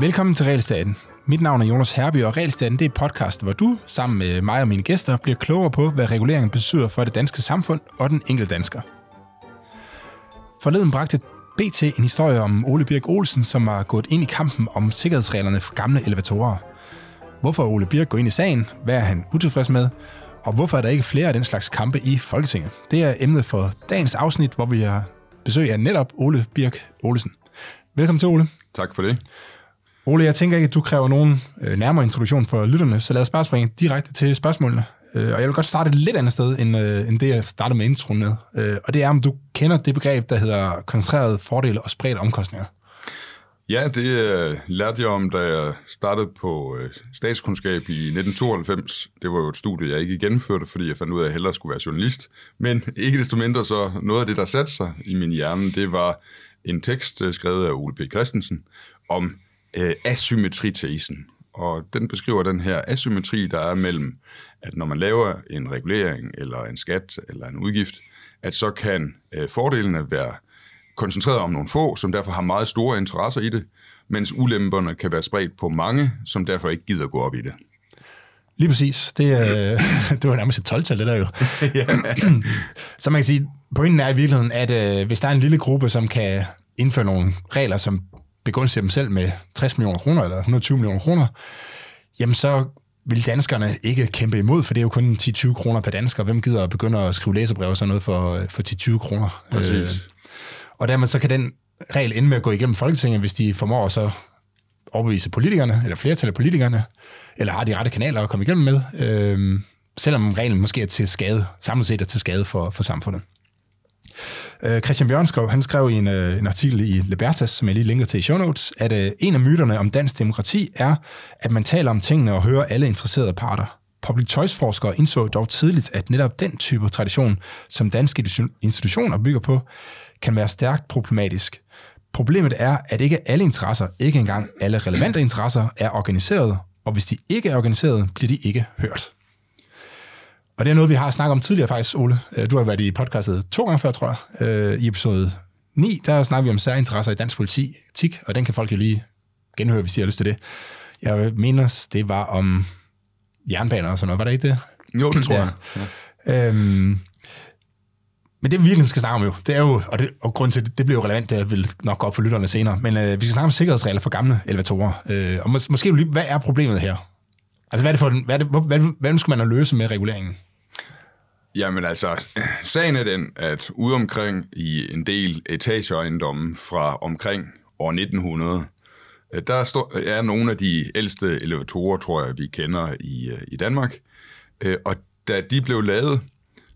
Velkommen til Realstaten. Mit navn er Jonas Herby, og Realstaten det er podcast, hvor du, sammen med mig og mine gæster, bliver klogere på, hvad reguleringen betyder for det danske samfund og den enkelte dansker. Forleden bragte BT en historie om Ole Birk Olsen, som var gået ind i kampen om sikkerhedsreglerne for gamle elevatorer. Hvorfor Ole Birk går ind i sagen? Hvad er han utilfreds med? Og hvorfor er der ikke flere af den slags kampe i Folketinget? Det er emnet for dagens afsnit, hvor vi har besøg af netop Ole Birk Olsen. Velkommen til, Ole. Tak for det. Ole, jeg tænker ikke, at du kræver nogen øh, nærmere introduktion for lytterne, så lad os bare springe direkte til spørgsmålene. Øh, og jeg vil godt starte et lidt andet sted, end, øh, end det, jeg startede med introen med. Øh, og det er, om du kender det begreb, der hedder koncentrerede fordele og spredte omkostninger. Ja, det øh, lærte jeg om, da jeg startede på øh, statskundskab i 1992. Det var jo et studie, jeg ikke gennemførte, fordi jeg fandt ud af, at jeg hellere skulle være journalist. Men ikke desto mindre så noget af det, der satte sig i min hjerne, det var en tekst øh, skrevet af Ole P. Christensen om øh, asymmetritesen. Og den beskriver den her asymmetri, der er mellem, at når man laver en regulering, eller en skat, eller en udgift, at så kan øh, fordelene være koncentreret om nogle få, som derfor har meget store interesser i det, mens ulemperne kan være spredt på mange, som derfor ikke gider gå op i det. Lige præcis. Det, øh, det var nærmest et 12-tal, det der jo. Så man kan sige, pointen er i virkeligheden, at øh, hvis der er en lille gruppe, som kan indføre nogle regler, som begunstiger dem selv med 60 millioner kroner eller 120 millioner kroner, jamen så vil danskerne ikke kæmpe imod, for det er jo kun 10-20 kroner per dansker. Hvem gider at begynde at skrive læserbrev og sådan noget for, for 10-20 kroner? Præcis. Øh, og dermed så kan den regel ende med at gå igennem Folketinget, hvis de formår så overbevise politikerne, eller flertal af politikerne, eller har de rette kanaler at komme igennem med, øh, selvom reglen måske er til skade, samlet set er til skade for, for samfundet. Øh, Christian Bjørnskov, han skrev i en, øh, en artikel i Libertas, som jeg lige linker til i show notes, at øh, en af myterne om dansk demokrati er, at man taler om tingene og hører alle interesserede parter. Public choice-forskere indså dog tidligt, at netop den type tradition, som danske institutioner bygger på, kan være stærkt problematisk. Problemet er, at ikke alle interesser, ikke engang alle relevante interesser, er organiseret, og hvis de ikke er organiseret, bliver de ikke hørt. Og det er noget, vi har snakket om tidligere faktisk, Ole. Øh, du har været i podcastet to gange før, tror jeg. Øh, I episode 9, der snakker vi om særinteresser i dansk politik, og den kan folk jo lige genhøre, hvis de har lyst til det. Jeg mener, det var om jernbaner og sådan noget. Var det ikke det? Jo, det tror jeg. Ja. Øhm, men det vi virkelig skal snakke om jo, det er jo, og, det, og grund til, det, det bliver jo relevant, det vil nok gå op for lytterne senere, men øh, vi skal snakke om sikkerhedsregler for gamle elevatorer. Øh, og mås- måske lige, hvad er problemet her? Altså, hvad er det for, hvad, er det, hvad, hvad, hvad skal man at løse med reguleringen? Jamen altså, sagen er den, at ude omkring i en del etageejendomme fra omkring år 1900, øh, der der øh, er nogle af de ældste elevatorer, tror jeg, vi kender i, øh, i Danmark. Og da de blev lavet,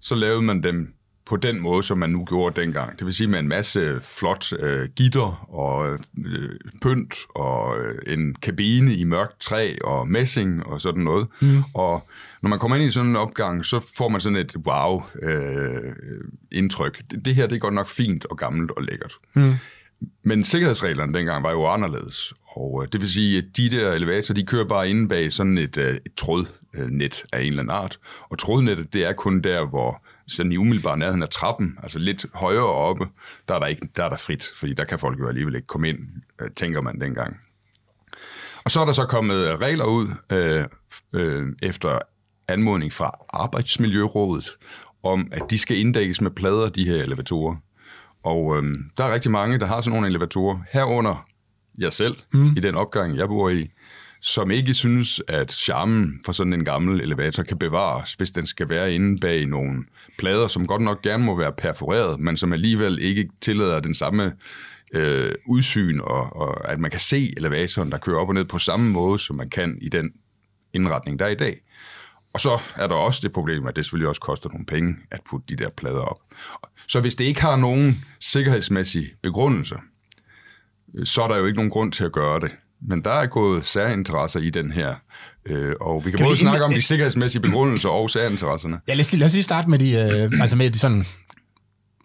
så lavede man dem på den måde, som man nu gjorde dengang. Det vil sige med en masse flot øh, gitter og øh, pynt og øh, en kabine i mørkt træ og messing og sådan noget. Mm. Og når man kommer ind i sådan en opgang, så får man sådan et wow-indtryk. Øh, det, det her det er godt nok fint og gammelt og lækkert. Mm. Men sikkerhedsreglerne dengang var jo anderledes. Og øh, det vil sige, at de der elevatorer, de kører bare inde bag sådan et, øh, et trådnet af en eller anden art. Og trådnettet, det er kun der, hvor sådan i umiddelbar nærheden af trappen, altså lidt højere oppe, der er der, ikke, der er der frit, fordi der kan folk jo alligevel ikke komme ind, øh, tænker man dengang. Og så er der så kommet regler ud øh, øh, efter anmodning fra Arbejdsmiljørådet, om at de skal inddækkes med plader, de her elevatorer. Og øh, der er rigtig mange, der har sådan nogle elevatorer, herunder jeg selv, mm. i den opgang, jeg bor i, som ikke synes, at charmen for sådan en gammel elevator kan bevares, hvis den skal være inde bag nogle plader, som godt nok gerne må være perforeret, men som alligevel ikke tillader den samme øh, udsyn, og, og at man kan se elevatoren, der kører op og ned på samme måde, som man kan i den indretning, der er i dag. Og så er der også det problem, at det selvfølgelig også koster nogle penge at putte de der plader op. Så hvis det ikke har nogen sikkerhedsmæssig begrundelse, så er der jo ikke nogen grund til at gøre det. Men der er gået særinteresser i den her, øh, og vi kan, kan både vi snakke om de sikkerhedsmæssige begrundelser og særinteresserne. Ja, lad os, lad os lige starte med de, øh, altså med de sådan,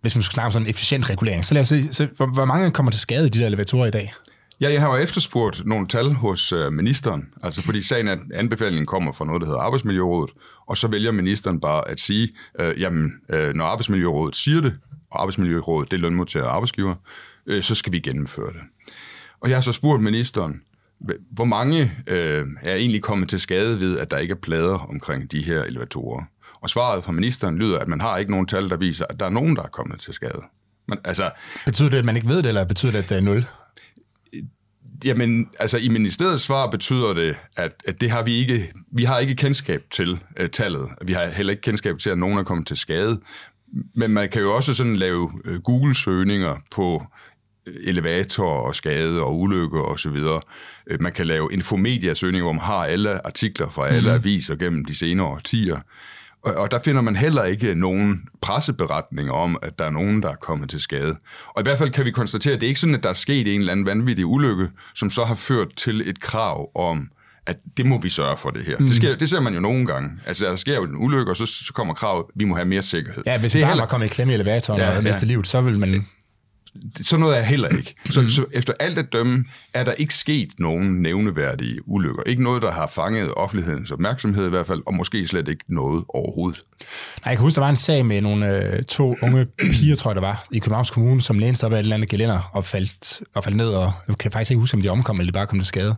hvis man skal snakke om sådan en efficient regulering. Så lad os se, så, hvor, hvor mange kommer til skade i de der elevatorer i dag? Ja, jeg har jo efterspurgt nogle tal hos øh, ministeren, altså fordi sagen at anbefalingen kommer fra noget, der hedder Arbejdsmiljørådet, og så vælger ministeren bare at sige, øh, jamen, øh, når Arbejdsmiljørådet siger det, og arbejdsmiljørådet, det er lønmodtager og arbejdsgiver, øh, så skal vi gennemføre det. Og jeg har så spurgt ministeren, hvor mange øh, er egentlig kommet til skade ved, at der ikke er plader omkring de her elevatorer? Og svaret fra ministeren lyder, at man har ikke nogen tal, der viser, at der er nogen, der er kommet til skade. Men, altså, betyder det, at man ikke ved det, eller betyder det, at det er nul? Jamen, altså i ministeriets svar betyder det, at, at det har vi ikke, vi har ikke kendskab til uh, tallet. Vi har heller ikke kendskab til, at nogen er kommet til skade. Men man kan jo også sådan lave uh, Google-søgninger på elevator og skade og ulykke og så videre. Man kan lave infomedia-søgninger, hvor man har alle artikler fra alle mm. aviser gennem de senere årtier. Og, og der finder man heller ikke nogen presseberetninger om, at der er nogen, der er kommet til skade. Og i hvert fald kan vi konstatere, at det er ikke sådan, at der er sket en eller anden vanvittig ulykke, som så har ført til et krav om, at det må vi sørge for det her. Mm. Det, sker, det ser man jo nogle gange. Altså, der sker jo en ulykke, og så, så kommer kravet, vi må have mere sikkerhed. Ja, hvis det er heller... kommet i klemme i elevatoren ja, og ja. livet, så vil man sådan noget er heller ikke. Så, mm. så efter alt at dømme, er der ikke sket nogen nævneværdige ulykker. Ikke noget, der har fanget offentlighedens opmærksomhed i hvert fald, og måske slet ikke noget overhovedet. Nej, jeg kan huske, der var en sag med nogle øh, to unge piger, tror jeg, der var, i Københavns Kommune, som lænede sig op af et eller andet gelænder og faldt, og faldt ned, og jeg kan faktisk ikke huske, om de omkom, eller de bare kom til skade.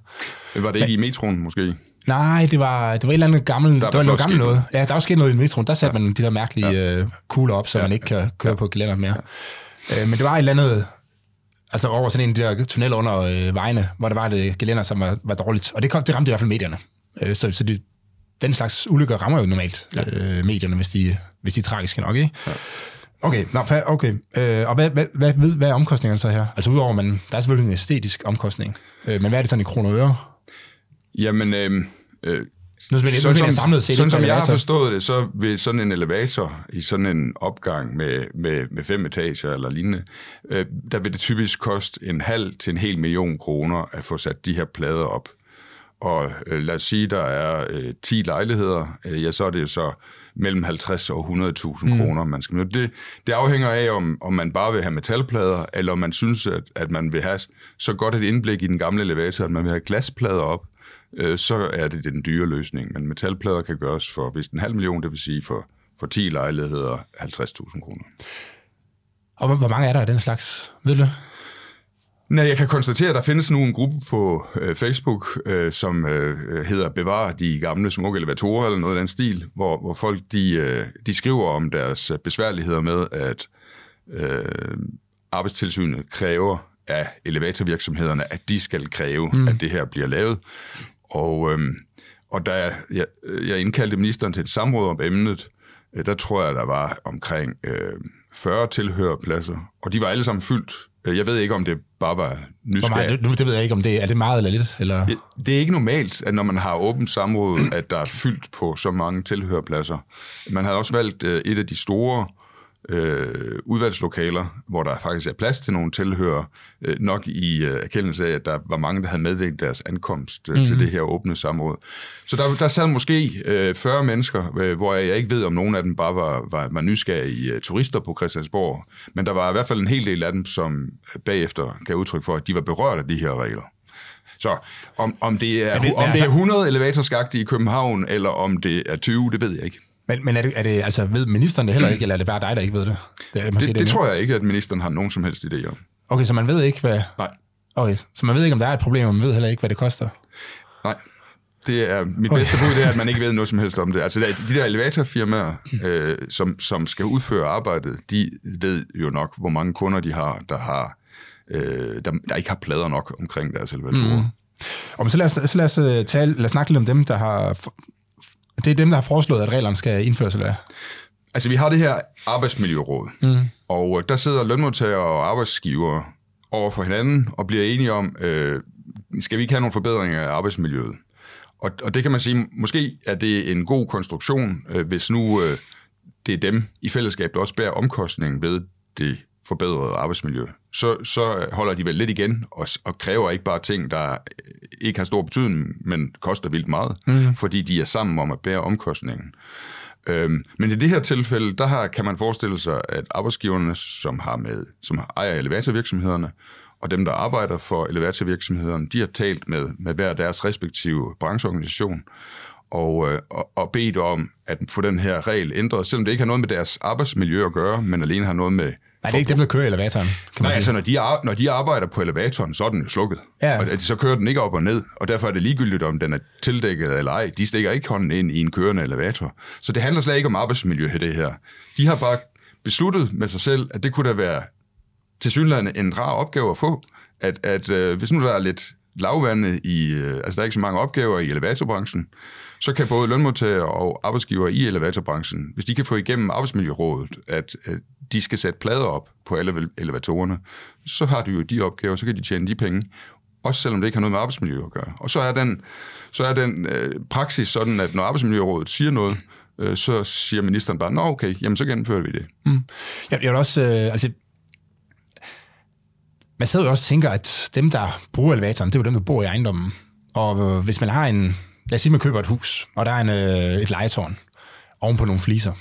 Var det ikke Men, i metroen, måske? Nej, det var, det var et eller andet gammelt, der det var noget gammelt noget. Ja, der var sket noget i metroen. Der satte ja. man de der mærkelige ja. øh, kugler op, så ja. man ikke kan køre ja. på gelænderet mere. Ja. Øh, men det var et eller andet Altså over sådan en af de der tunneller under øh, vejene, hvor der var det gelænder, som var, var dårligt. Og det, kom, det ramte i hvert fald medierne. Øh, så, så det, den slags ulykker rammer jo normalt ja. øh, medierne, hvis de, hvis de er tragiske nok, ikke? Ja. Okay, nå, okay. Øh, og hvad, hvad, hvad, hvad, hvad er omkostningerne så her? Altså udover, man, der er selvfølgelig en æstetisk omkostning, øh, men hvad er det sådan i kroner og øre? Jamen, øh, øh, nu, men, sådan, som, samlet set, sådan som jeg har forstået det, så vil sådan en elevator i sådan en opgang med, med, med fem etager eller lignende, øh, der vil det typisk koste en halv til en hel million kroner at få sat de her plader op. Og øh, lad os sige, der er øh, 10 lejligheder, øh, ja, så er det jo så mellem 50 og 100.000 mm. kroner, man skal Det, det afhænger af, om, om man bare vil have metalplader, eller om man synes, at, at man vil have så godt et indblik i den gamle elevator, at man vil have glasplader op, øh, så er det den dyre løsning. Men metalplader kan gøres for hvis en halv million, det vil sige for, for 10 lejligheder 50.000 kroner. Og hvor mange er der af den slags? Ved du Nej, jeg kan konstatere, at der findes nu en gruppe på øh, Facebook, øh, som øh, hedder Bevar de gamle smukke elevatorer, eller noget af den stil, hvor, hvor folk de, øh, de skriver om deres besværligheder med, at øh, arbejdstilsynet kræver af elevatorvirksomhederne, at de skal kræve, mm. at det her bliver lavet. Og, øhm, og da jeg, jeg indkaldte ministeren til et samråd om emnet, øh, der tror jeg, der var omkring øh, 40 tilhørepladser, og de var alle sammen fyldt. Øh, jeg ved ikke, om det bare var nysgerrigt. Det, det ved jeg ikke, om det er det meget eller lidt? Eller? Det er ikke normalt, at når man har åbent samråd, at der er fyldt på så mange tilhørepladser. Man har også valgt øh, et af de store øh, udvalgslokaler, hvor der faktisk er plads til nogle tilhører, øh, nok i øh, erkendelse af, at der var mange, der havde meddelt deres ankomst øh, mm. til mhm. det her åbne samråd. Så der, der sad måske øh, 40 mennesker, øh, hvor jeg ikke ved, om nogen af dem bare var, var, var nysgerrige øh, turister på Christiansborg, men der var i hvert fald en hel del af dem, som bagefter gav udtryk for, at de var berørt af de her regler. Så om, om det er, det, om det er 100 altså- elevatorskagte i København, eller om det er 20, det ved jeg ikke. Men, men er, det, er det, altså, ved ministeren det heller ikke, eller er det bare dig, der ikke ved det? Det, det, det, det tror jeg ikke, at ministeren har nogen som helst idé om. Okay, så man ved ikke, hvad... Nej. Okay, så man ved ikke, om der er et problem, og man ved heller ikke, hvad det koster? Nej. Det er mit okay. bedste bud, det er, at man ikke ved noget som helst om det. Altså, de der elevatorfirmaer, øh, som, som skal udføre arbejdet, de ved jo nok, hvor mange kunder de har, der har øh, der, der ikke har plader nok omkring deres elevatorer. Mm. Og så lad os, så lad os, øh, tale, lad os snakke lidt om dem, der har det er dem, der har foreslået, at reglerne skal indføres, eller hvad? Altså, vi har det her arbejdsmiljøråd, mm. og øh, der sidder lønmodtagere og arbejdsgivere over for hinanden og bliver enige om, øh, skal vi ikke have nogle forbedringer af arbejdsmiljøet? Og, og det kan man sige, måske er det en god konstruktion, øh, hvis nu øh, det er dem i fællesskab, der også bærer omkostningen ved det forbedrede arbejdsmiljø. Så, så holder de vel lidt igen og, og kræver ikke bare ting, der ikke har stor betydning, men koster vildt meget, mm. fordi de er sammen om at bære omkostningen. Øhm, men i det her tilfælde, der har, kan man forestille sig, at arbejdsgiverne, som, har med, som ejer elevatorvirksomhederne, og dem, der arbejder for elevatorvirksomhederne, de har talt med, med hver deres respektive brancheorganisation, og, øh, og, og bedt om at få den her regel ændret, selvom det ikke har noget med deres arbejdsmiljø at gøre, men alene har noget med Nej, det er ikke dem, der kører elevatoren, kan man Nej, sige. altså når de, ar- når de arbejder på elevatoren, så er den jo slukket. Ja. Og at- så kører den ikke op og ned, og derfor er det ligegyldigt, om den er tildækket eller ej. De stikker ikke hånden ind i en kørende elevator. Så det handler slet ikke om arbejdsmiljø i det her. De har bare besluttet med sig selv, at det kunne da være til synligheden en rar opgave at få. At, at øh, hvis nu der er lidt lavvande i, øh, altså der er ikke så mange opgaver i elevatorbranchen, så kan både lønmodtagere og arbejdsgiver i elevatorbranchen, hvis de kan få igennem arbejdsmiljørådet, at, øh, de skal sætte plader op på alle elevatorerne, så har de jo de opgaver, så kan de tjene de penge, også selvom det ikke har noget med arbejdsmiljø at gøre. Og så er den, så er den øh, praksis sådan, at når arbejdsmiljørådet siger noget, øh, så siger ministeren bare, nå okay, jamen så gennemfører vi det. Mm. Jeg, jeg vil også, øh, altså, man sidder jo også og tænker, at dem, der bruger elevatoren, det er jo dem, der bor i ejendommen. Og øh, hvis man har en, lad os sige, man køber et hus, og der er en, øh, et legetårn oven på nogle fliser,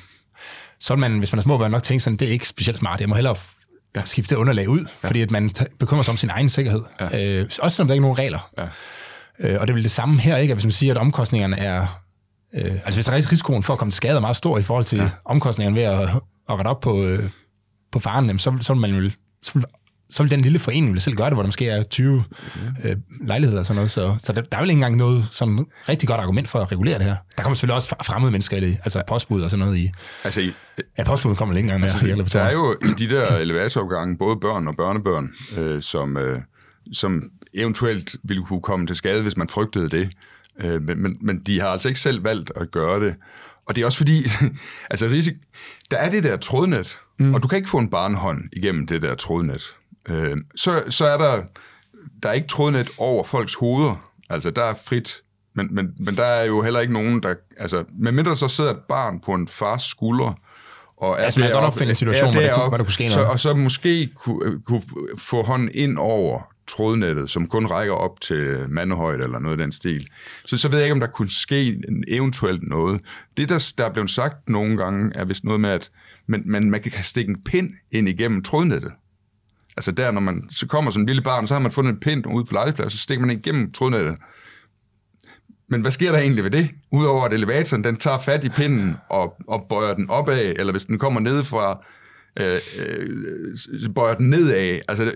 så vil man, hvis man er små børn, nok tænke sådan, det er ikke specielt smart. Jeg må hellere ja. skifte det underlag ud, ja. fordi at man bekymrer sig om sin egen sikkerhed. Ja. Øh, også selvom der ikke er nogen regler. Ja. Øh, og det er vel det samme her, ikke? At hvis man siger, at omkostningerne er... Øh, altså hvis der er risikoen for at komme til skade er meget stor i forhold til ja. omkostningerne ved at, at rette op på, øh, på faren, så, så vil man jo... Så vil, så vil den lille forening vil selv gøre det, hvor der måske er 20 øh, lejligheder og sådan noget. Så, så der, der er vel ikke engang noget sådan rigtig godt argument for at regulere det her. Der kommer selvfølgelig også fremmede mennesker i det, altså postbud og sådan noget i... Altså, i- Ja, postbud kommer ikke engang mere. i Der elevatoren. er jo i de der elevatoropgange både børn og børnebørn, øh, som, øh, som eventuelt ville kunne komme til skade, hvis man frygtede det. Øh, men, men, men de har altså ikke selv valgt at gøre det. Og det er også fordi, altså risik, der er det der trådnet, mm. og du kan ikke få en barnhånd igennem det der trådnet. Øh, så, så er der, der er ikke trådnet over folks hoveder. Altså, der er frit. Men, men, men der er jo heller ikke nogen, der... Altså, medmindre så sidder et barn på en fars skulder, og er Altså, man kan godt opfinde en situation, hvor der kunne- deroppe, hvor der kunne ske så, noget. Og så måske kunne, kunne få hånden ind over trådnettet, som kun rækker op til mandehøjde eller noget af den stil. Så, så ved jeg ikke, om der kunne ske en, eventuelt noget. Det, der, der er blevet sagt nogle gange, er vist noget med, at man, man, man kan stikke en pind ind igennem trådnettet. Altså der, når man så kommer som en lille barn, så har man fundet en pind ude på legepladsen, så stikker man igennem trådnettet. Men hvad sker der egentlig ved det? Udover at elevatoren, den tager fat i pinden og, og bøjer den opad, eller hvis den kommer ned fra øh, øh, bøjer den nedad. Altså,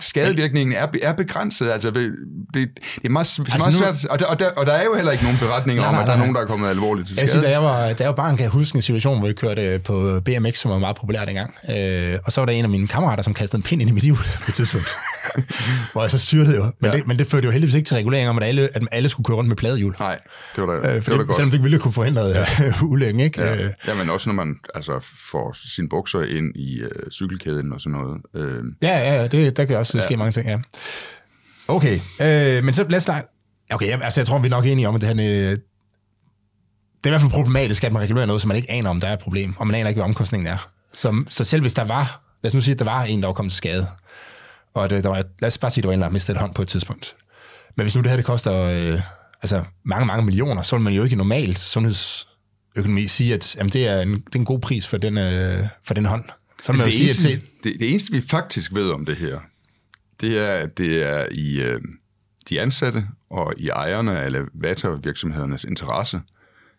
skadevirkningen er, er begrænset. Altså, det, det er meget, altså meget nu- svært, og der, og, der, og der er jo heller ikke nogen beretninger Nej, om, at der er nej. nogen, der er kommet alvorligt til Jeg vil sige, skade. da jeg var, da jeg var barn, kan jeg huske en situation, hvor vi kørte øh, på BMX, som var meget populær dengang. Øh, og så var der en af mine kammerater, som kastede en pind ind i mit hjul på et tidspunkt. hvor jeg så styrtede jo. Men, Ja. det, men det førte jo heldigvis ikke til regulering om, at alle, at alle skulle køre rundt med pladehjul. Nej, det var da, Øh, det for var da det, godt. selvom det ikke ville kunne forhindre ja. ulykken, ikke? Ja. Øh, ja, men også når man altså, får sine bukser ind i øh, cykelkæden og sådan noget. Øh, Ja, ja, ja, det, der kan også ja. ske mange ting, ja. Okay, øh, men så lad os starte. Okay, jeg, altså jeg tror, vi er nok enige om, at det her... øh, Det er i hvert fald problematisk, at man regulerer noget, som man ikke aner, om der er et problem, og man aner ikke, hvad omkostningen er. Så, så selv hvis der var, lad os nu sige, at der var en, der var kommet til skade, og det, der var, lad os bare sige, at der var en, der et hånd på et tidspunkt. Men hvis nu det her, det koster øh, altså mange, mange millioner, så vil man jo ikke normalt sundhedsøkonomi sige, at jamen, det, er en, det er en god pris for den, øh, for den hånd. Så vil man det, sige, eneste, at til, det, det eneste, vi faktisk ved om det her, det er, at det er i øh, de ansatte og i ejerne af elevatorvirksomhedernes interesse,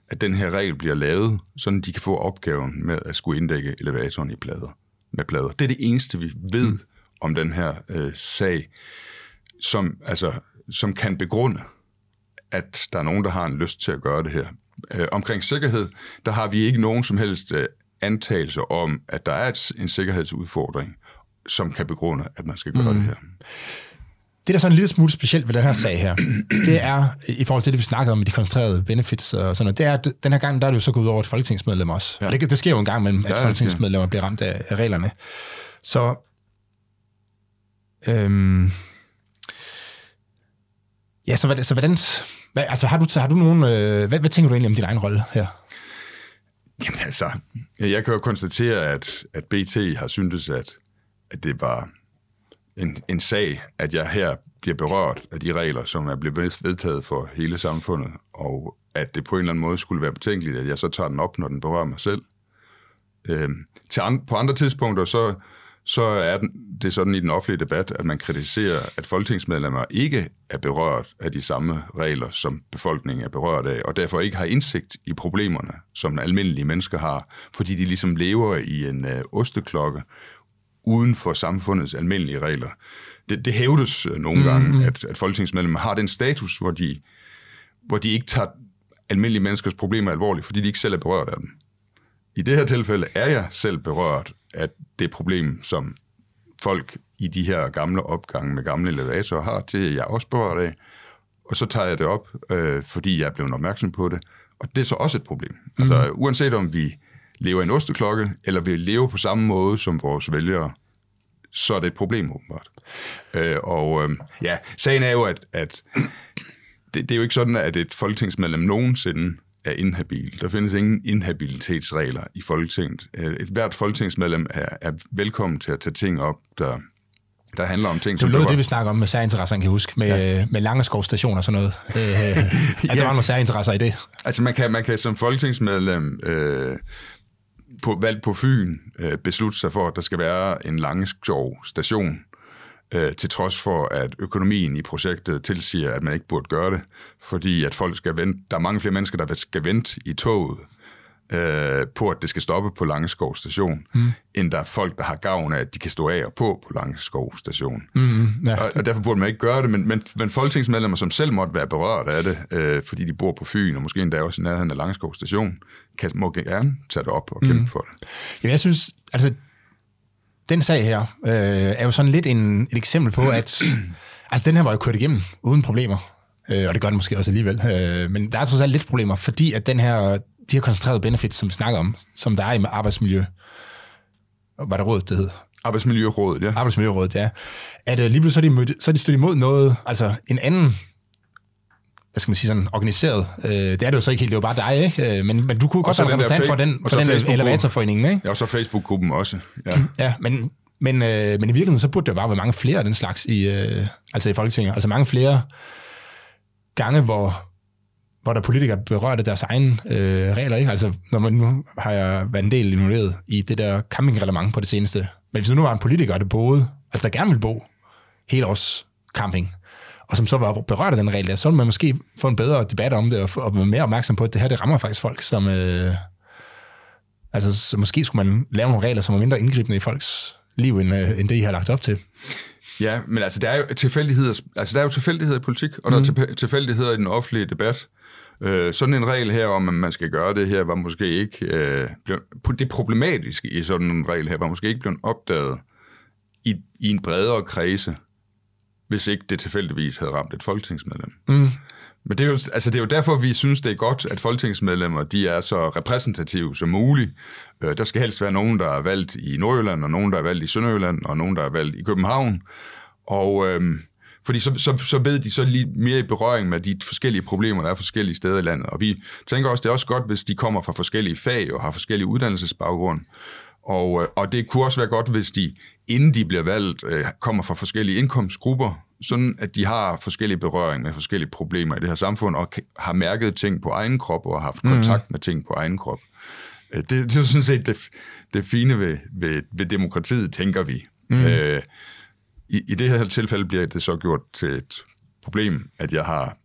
at den her regel bliver lavet, så de kan få opgaven med at skulle inddække elevatoren i plader, med plader. Det er det eneste, vi ved mm. Om den her øh, sag, som, altså, som kan begrunde, at der er nogen, der har en lyst til at gøre det her. Øh, omkring sikkerhed, der har vi ikke nogen som helst øh, antagelse om, at der er et, en sikkerhedsudfordring, som kan begrunde, at man skal gøre mm. det her. Det, der er sådan en lille smule specielt ved den her sag her, det er, i forhold til det, vi snakkede om med de koncentrerede benefits og sådan noget, det er, at den her gang, der er det jo så gået over et folketingsmedlem også. Ja. Og det, det sker jo en gang mellem, at Ja, folketingsmedlemmer bliver ramt af, af reglerne. Så, øhm, ja, så, hvad, så hvordan, hvad, altså har du, har du nogen, øh, hvad, hvad tænker du egentlig om din egen rolle her? Jamen altså, jeg kan jo konstatere, at, at BT har syntes, at, at det var en, en sag, at jeg her bliver berørt af de regler, som er blevet vedtaget for hele samfundet, og at det på en eller anden måde skulle være betænkeligt, at jeg så tager den op, når den berører mig selv. Øhm, til an, på andre tidspunkter, så, så er det er sådan i den offentlige debat, at man kritiserer, at folketingsmedlemmer ikke er berørt af de samme regler, som befolkningen er berørt af, og derfor ikke har indsigt i problemerne, som almindelige mennesker har, fordi de ligesom lever i en øh, osteklokke, uden for samfundets almindelige regler. Det, det hævdes øh, nogle Mhm. mm. gange, at, at folketingsmedlemmer har den status, hvor de, hvor de ikke tager almindelige menneskers problemer alvorligt, fordi de ikke selv er berørt af dem. I det her tilfælde er jeg selv berørt af det problem, som folk i de her gamle opgange med gamle elevatorer har til, jeg også berørt af. Og så tager jeg det op, øh, fordi jeg er blevet opmærksom på det. Og det er så også et problem. Mm. Altså uanset om vi lever i en osteklokke, eller vi lever på samme måde som vores vælgere, så er det et problem åbenbart. Øh, og øh, ja, sagen er jo, at, at det, det er jo ikke sådan, at et folketingsmedlem nogensinde er inhabil. Der findes ingen inhabilitetsregler i Folketinget. Øh, Et hvert folketingsmedlem er, er velkommen til at tage ting op, der, der handler om ting, Det var noget af berører- det, vi snakker om med særinteresser, kan jeg huske, med, ja. med Langeskov station og sådan noget. Øh, at der Ja. var nogle særinteresser i det. Altså man kan, man kan som folketingsmedlem øh, på valg på Fyn øh, beslutte sig for, at der skal være en Langeskov station, øh, til trods for, at økonomien i projektet tilsiger, at man ikke burde gøre det, fordi at folk skal vente, der er mange flere mennesker, der skal vente i toget, øh, på at det skal stoppe på Langeskov station, mm. end der er folk, der har gavn af, at de kan stå af og på på Langeskov station. Mm, ja. Og, og derfor burde man ikke gøre det, men, men, men folketingsmedlemmer, som selv måtte være berørt af det, øh, fordi de bor på Fyn, og måske endda også i nærheden af Langeskov station, kan, må gerne tage det op og kæmpe mm. for det. Jamen, jeg synes, altså, den sag her øh, er jo sådan lidt en, et eksempel på, at altså, den her var jo kørt igennem uden problemer. Øh, og det gør den måske også alligevel. Øh, men der er trods alt lidt problemer, fordi at den her, de her koncentrerede benefits, som vi snakker om, som der er i arbejdsmiljø, var det rådet, det hed? Arbejdsmiljørådet, ja. Arbejdsmiljørådet, ja. At øh, lige pludselig så er de, mødt, så er de stødt imod noget, altså en anden hvad skal man sige, sådan organiseret. Øh, det er det jo så ikke helt, det er jo bare dig, ikke? Øh, men, men du kunne godt være repræsentant for den, for den Facebook-gruppen. elevatorforening, ikke? Ja, og så Facebook-gruppen også. Ja. Ja, men, men, øh, men i virkeligheden, så burde der bare være mange flere af den slags i, øh, altså i Folketinget. Altså mange flere gange, hvor, hvor der er politikere berørte deres egne øh, regler. Ikke? Altså, når man, nu har jeg været en del involveret i det der campingreglement på det seneste. Men hvis der nu var en politiker, der boede, altså der gerne ville bo hele års camping, og som så var berørt af den regel, der, så ville man måske få en bedre debat om det, og, få- og være mere opmærksom på, at det her, det rammer faktisk folk, som... Øh, altså, så måske skulle man lave nogle regler, som er mindre indgribende i folks liv, end, øh, end det, I har lagt op til. Ja, men altså, der er jo tilfældigheder, altså, der er jo tilfældigheder i politik, og der er tilfæ- tilfældigheder i den offentlige debat. Øh, sådan en regel her om, at man skal gøre det her, var måske ikke... Øh, blevet, det problematiske i sådan en regel her, var måske ikke blevet opdaget i, i en bredere kredse, hvis ikke det tilfældigvis havde ramt et folketingsmedlem. Mm. Men det er, jo, altså det er jo derfor, vi synes, det er godt, at folketingsmedlemmer de er så repræsentative som muligt. Øh, der skal helst være nogen, der er valgt i Nordjylland, og nogen, der er valgt i Sønderjylland, og nogen, der er valgt i København. Og øhm, fordi så, så, så ved de så lige mere i berøring med de forskellige problemer, der er forskellige steder i landet. Og vi tænker også, det er også godt, hvis de kommer fra forskellige fag og har forskellige uddannelsesbaggrund. Og, øh, og det kunne også være godt, hvis de, inden de bliver valgt, øh, kommer fra forskellige indkomstgrupper, sådan at de har forskellige berøring med forskellige problemer i det her samfund, og har mærket ting på egen krop, og har haft kontakt med ting på egen krop. Øh, Det, det er sådan set det, det fine ved, ved, ved demokratiet, tænker vi. Mm. Øh, i, I det her tilfælde bliver det så gjort til et problem, at jeg har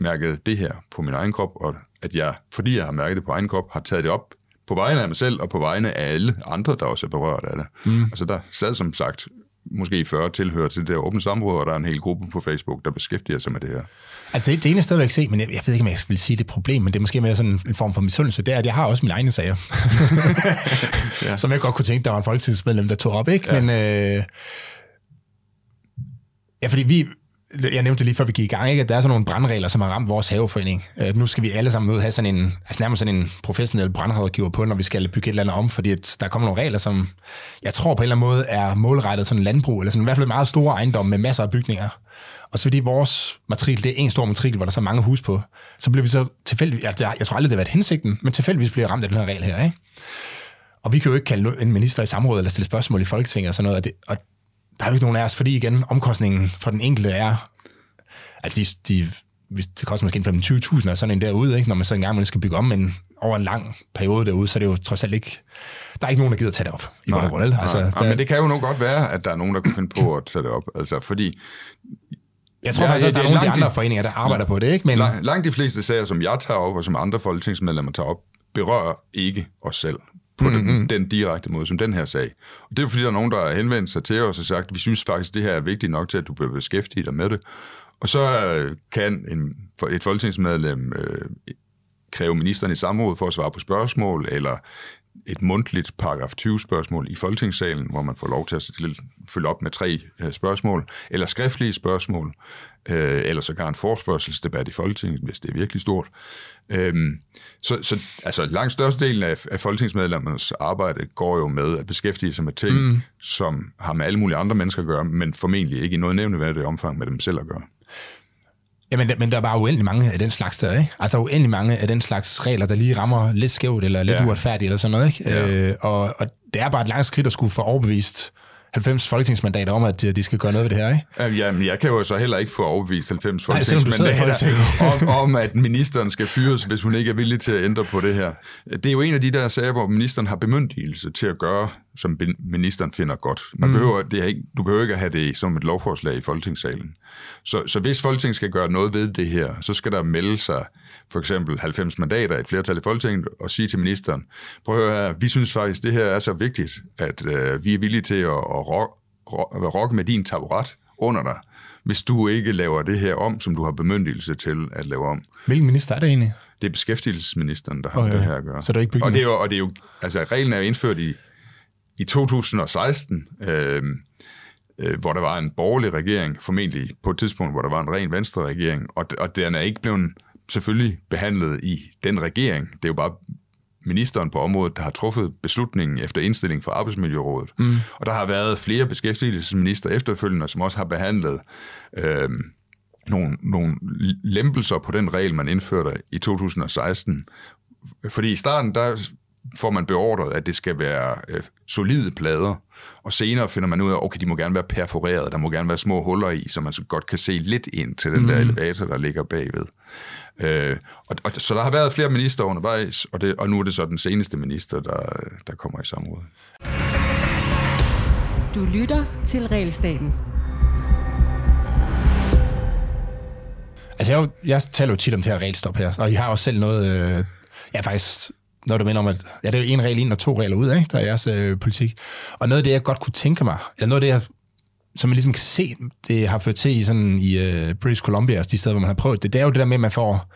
mærket det her på min egen krop, og at jeg, fordi jeg har mærket det på egen krop, har taget det op på vegne af mig selv, og på vegne af alle andre, der også er berørt af det. Mm. Altså der sad som sagt måske 40 tilhører til det der åbne samråd, og der er en hel gruppe på Facebook, der beskæftiger sig med det her. Altså det, det ene er stadigvæk se, men jeg, jeg ved ikke, om jeg vil sige det et problem, men det er måske mere sådan en form for misundelse, det er, at jeg har også mine egne sager, ja. som jeg godt kunne tænke, der var en folketingsmedlem, der tog op, ikke? Ja. Men, øh, ja, fordi vi, jeg nævnte lige før vi gik i gang, ikke? at der er sådan nogle brandregler, som har ramt vores haveforening. Øh, nu skal vi alle sammen ud og have sådan en, altså nærmest sådan en professionel brandrådgiver på, når vi skal bygge et eller andet om, fordi at der kommer nogle regler, som jeg tror på en eller anden måde er målrettet sådan en landbrug, eller sådan i hvert fald meget store ejendomme med masser af bygninger. Og så fordi vores matrikel, det er en stor matrikel, hvor der er så mange hus på, så bliver vi så tilfældigvis, jeg, jeg tror aldrig, det har været hensigten, men tilfældigvis bliver ramt af den her regel her, ikke? Og vi kan jo ikke kalde en minister i samråd eller stille spørgsmål i Folketinget og sådan noget, og, det, og der er jo ikke nogen af os, fordi igen, omkostningen for den enkelte er, altså de, de, hvis det koster måske 15-20.000 og sådan en derude, ikke? når man så engang man skal bygge om, men over en lang periode derude, så er det jo trods alt ikke, der er ikke nogen, der gider tage det op i og grund. Altså, nej, der, men det kan jo nok godt være, at der er nogen, der kunne finde på at tage det op. Altså, fordi jeg tror Ja, faktisk også, der er nogle af de andre i- foreninger, der arbejder på det, ikke? Men, Lang- langt de fleste sager, som jeg tager op, og som andre folketingsmedlemmer tager op, berører ikke os selv. På mm-hmm. den, den direkte måde, som den her sag. Og det er fordi, der er nogen, der har henvendt sig til os og sagt, vi synes faktisk, det her er vigtigt nok til, at du bør beskæftige dig med det. Og så øh, kan en, et folketingsmedlem øh, kræve ministeren i samråd for at svare på spørgsmål, eller et mundtligt paragraf 20-spørgsmål i Folketingssalen, hvor man får lov til at stille, følge op med tre øh, spørgsmål, eller skriftlige spørgsmål, øh, eller sågar en forspørgselsdebat i Folketinget, hvis det er virkelig stort. Øhm, så, så altså, langt størstedelen af, af folketingsmedlemmernes arbejde går jo med at beskæftige sig med ting, mm. som har med alle mulige andre mennesker at gøre, men formentlig ikke i noget nævneværdigt omfang med dem selv at gøre. Jamen, men der er bare uendelig mange af den slags der, ikke? Altså, der er uendelig mange af den slags regler, der lige rammer lidt skævt, eller lidt ja. uretfærdigt, eller sådan noget, ikke? Ja. Øh, og, og det er bare et langt skridt at skulle få overbevist 90 folketingsmandater om, at de skal gøre noget ved det her, ikke? Jamen, jeg kan jo så heller ikke få overbevist 90 folketingsmandater om, om, at ministeren skal fyres, hvis hun ikke er villig til at ændre på det her. Det er jo en af de der sager, hvor ministeren har bemyndigelse til at gøre, som ministeren finder godt. Man mm. behøver, det er ikke, du behøver ikke at have det som et lovforslag i Folketingssalen. Så, så hvis Folketinget skal gøre noget ved det her, så skal der melde sig for eksempel 90 mandater, et flertal i Folketinget, og sige til ministeren, prøv at høre, vi synes faktisk, det her er så vigtigt, at øh, vi er villige til at, at rokke rock med din taburet under dig, hvis du ikke laver det her om, som du har bemyndigelse til at lave om. Hvilken minister er det egentlig? Det er beskæftigelsesministeren, der har okay. det her at gøre. Så det er ikke og det er jo, og det er jo, altså reglen er jo indført i, i 2016, øh, øh, hvor der var en borgerlig regering, formentlig på et tidspunkt, hvor der var en ren venstre regering, og, og den er ikke blevet selvfølgelig behandlet i den regering. Det er jo bare ministeren på området, der har truffet beslutningen efter indstilling fra Arbejdsmiljørådet. Mm. Og der har været flere beskæftigelsesminister efterfølgende, som også har behandlet øh, nogle, nogle lempelser på den regel, man indførte i 2016. Fordi i starten, der får man beordret, at det skal være øh, solide plader, og senere finder man ud af, okay, de må gerne være perforeret, der må gerne være små huller i, så man så godt kan se lidt ind til den mm. der elevator, der ligger bagved. Øh, og, og, så der har været flere minister undervejs, og, det, og nu er det så den seneste minister, der, der kommer i samråd. Du lytter til Realstaten. Altså, jeg, jeg taler jo tit om det her regelstop her, og I har også selv noget... Øh, ja, faktisk når du mener om, at ja, det er jo en regel ind og to regler ud, ikke? der er jeres øh, politik. Og noget af det, jeg godt kunne tænke mig, eller noget af det, jeg, som man ligesom kan se, det har ført til i, sådan, i øh, British Columbia, altså de steder, hvor man har prøvet det, det er jo det der med, at man får,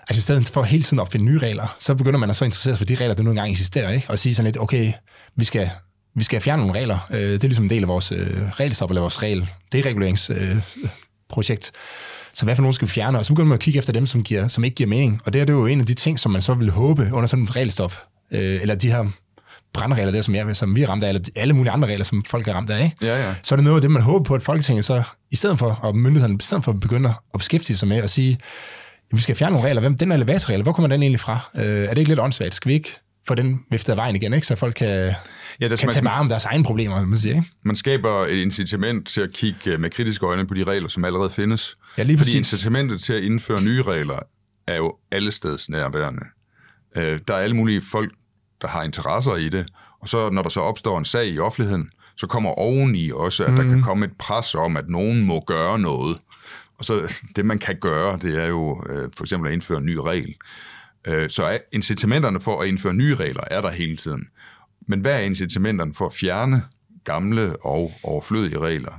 altså i stedet for hele tiden at finde nye regler, så begynder man at så interessere sig for de regler, der nu engang eksisterer, ikke? og sige sådan lidt, okay, vi skal, vi skal fjerne nogle regler. Øh, det er ligesom en del af vores øh, regelstop, eller vores regel, dereguleringsprojekt. Øh, så hvad for nogen skal vi fjerne? Og så begynder man at kigge efter dem, som, giver, som ikke giver mening. Og det er, det er jo en af de ting, som man så vil håbe under sådan et regelstop. Øh, eller de her brandregler der, som, jeg, som vi er ramt af, eller alle mulige andre regler, som folk er ramt af, ikke? Ja, ja. så er det noget af det, man håber på, at Folketinget så, i stedet for, og myndighederne, i stedet for at begynde at beskæftige sig med at sige, vi skal fjerne nogle regler. Hvem, den elevatorregel, hvor kommer den egentlig fra? Øh, er det ikke lidt åndssvagt? Skal vi ikke få den viftet af vejen igen, ikke? så folk kan, ja, kan tage vare om deres egne problemer, man siger. Ikke? Man skaber et incitament til at kigge med kritiske øjne på de regler, som allerede findes. Ja, lige præcis. Fordi incitamentet til at indføre nye regler er jo alle steds nærværende. Øh, der er alle mulige folk, der har interesser i det, og så når der så opstår en sag i offentligheden, så kommer oveni også, at mm. der kan mhm. komme et pres om, at nogen må gøre noget. Og så det, man kan gøre, det er jo øh, for eksempel at indføre en ny regel. Øh, så incitamenterne for at indføre nye regler er der hele tiden. Men hvad er incitamenterne for at fjerne gamle og overflødige regler?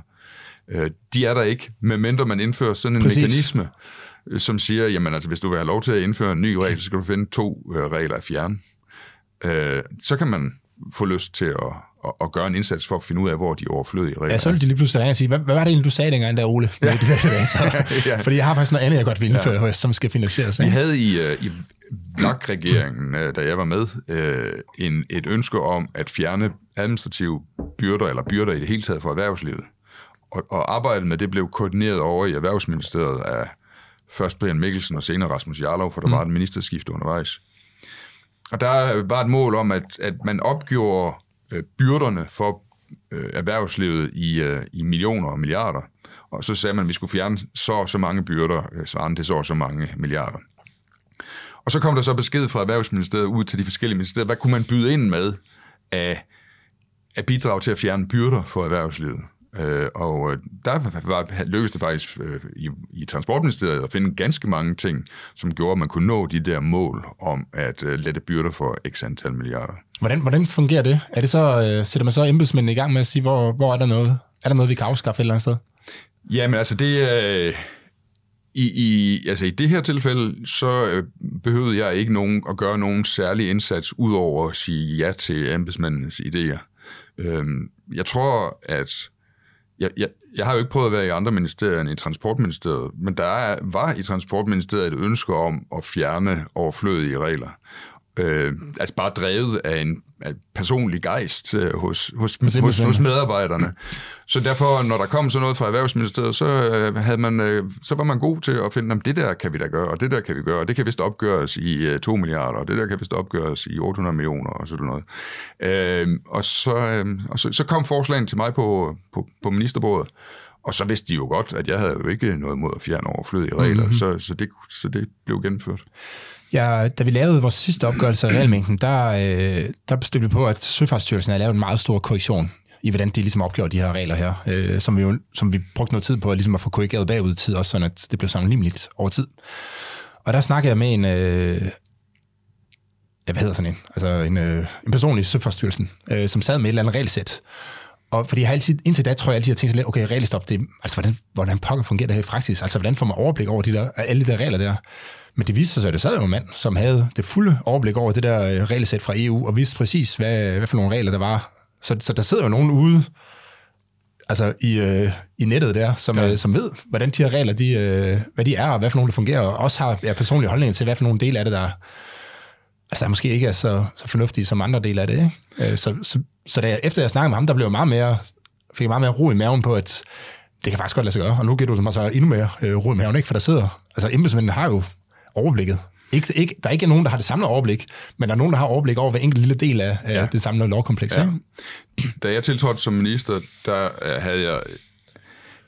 Øh, de er der ikke, medmindre man indfører sådan en Præcis. mekanisme, øh, som siger, jamen altså, hvis du vil have lov til at indføre en ny regel, så skal du finde to regler at fjerne. Så kan man få lyst til at, at, at gøre en indsats for at finde ud af, hvor de overflødige regler Ja, så vil de lige pludselig og sige, hvad, hvad var det egentlig, du sagde dengang der, Ole? Ja. ja. Fordi jeg har faktisk noget andet, jeg godt vil indføre, ja. som skal finansieres. Ikke? Vi havde i, i VLAG-regeringen, øh, da jeg var med, øh, en, et ønske om at fjerne administrative byrder, eller byrder i det hele taget for erhvervslivet. Og, og arbejdet med det blev koordineret over i Erhvervsministeriet af først Brian Mikkelsen og senere Rasmus Jarlov, for der mm. var et ministerskift undervejs. Og der var et mål om, at, at man opgjorde øh, byrderne for øh, erhvervslivet i, øh, i millioner og milliarder. Og så sagde man, at vi skulle fjerne så så mange byrder, øh, svarende til så så mange milliarder. Og så kom der så besked fra Erhvervsministeriet ud til de forskellige ministerier. Hvad kunne man byde ind med af, af bidrag til at fjerne byrder for erhvervslivet? Øh, og øh, der var, lykkedes det faktisk øh, i, i Transportministeriet at finde ganske mange ting, som gjorde, at man kunne nå de der mål om at øh, lette byrder for x antal milliarder. Hvordan, hvordan fungerer det? Er det så, øh, sætter man så embedsmændene i gang med at sige, hvor, hvor er der noget? Er der noget, vi kan afskaffe et eller andet sted? Jamen altså, det øh, i, i, altså i det her tilfælde, så øh, behøvede jeg ikke nogen at gøre nogen særlig indsats, udover at sige ja til embedsmændenes idéer. Øhm, jeg tror, at jeg, jeg, jeg har jo ikke prøvet at være i andre ministerier end i Transportministeriet, men der er, var i Transportministeriet et ønske om at fjerne overflødige regler. Øh, altså bare drevet af en af personlig gejst øh, hos, hos, hos, hos medarbejderne. Så derfor, når der kom sådan noget fra Erhvervsministeriet, så, øh, havde man, øh, så var man god til at finde, at det der kan vi da gøre, og det der kan vi gøre, og det kan vist opgøres i øh, 2 milliarder, og det der kan vist opgøres i 800 millioner, og sådan noget. Øh, og så, øh, og så, så kom forslagen til mig på, på, på ministerbordet, og så vidste de jo godt, at jeg havde jo ikke noget mod at fjerne overflødige regler, mm-hmm. så, så, det, så det blev gennemført. Ja, da vi lavede vores sidste opgørelse af realmængden, der, øh, der bestemte vi på, at Søfartsstyrelsen har lavet en meget stor korrektion i, hvordan de ligesom opgjorde de her regler her, øh, som, vi jo, som vi brugte noget tid på ligesom at få korrigeret bagud i tid, også sådan at det blev sammenligneligt over tid. Og der snakkede jeg med en, øh, ja, hvad hedder sådan en, altså en, øh, en person i Søfartsstyrelsen, øh, som sad med et eller andet regelsæt, og fordi jeg har altid, indtil da tror jeg altid, at jeg tænkte lidt, okay, regelstop, det, altså hvordan, hvordan pokker fungerer det her i praksis? Altså hvordan får man overblik over de der, alle de der regler der? Men det viste sig, at det sad jo en mand, som havde det fulde overblik over det der øh, regelsæt fra EU, og vidste præcis, hvad, hvad for nogle regler der var. Så, så der sidder jo nogen ude altså i, øh, i nettet der, som, ja. øh, som ved, hvordan de her regler, de, øh, hvad de er, og hvad for nogle, der fungerer, og også har ja, personlige holdninger til, hvad for nogle dele af det, der, altså, der måske ikke er så, så fornuftige som andre dele af det. Ikke? Øh, så, så, så da jeg, efter jeg snakkede med ham, der blev jeg meget mere, fik jeg meget mere ro i maven på, at det kan faktisk godt lade sig gøre, og nu giver du så endnu mere øh, ro i maven, ikke? for der sidder, altså embedsmændene har jo overblikket. Ikke, ikke, der er ikke nogen, der har det samlede overblik, men der er nogen, der har overblik over hver enkelt lille del af, ja. det samlede lovkompleks. Ja. Da jeg tiltrådte som minister, der øh, havde jeg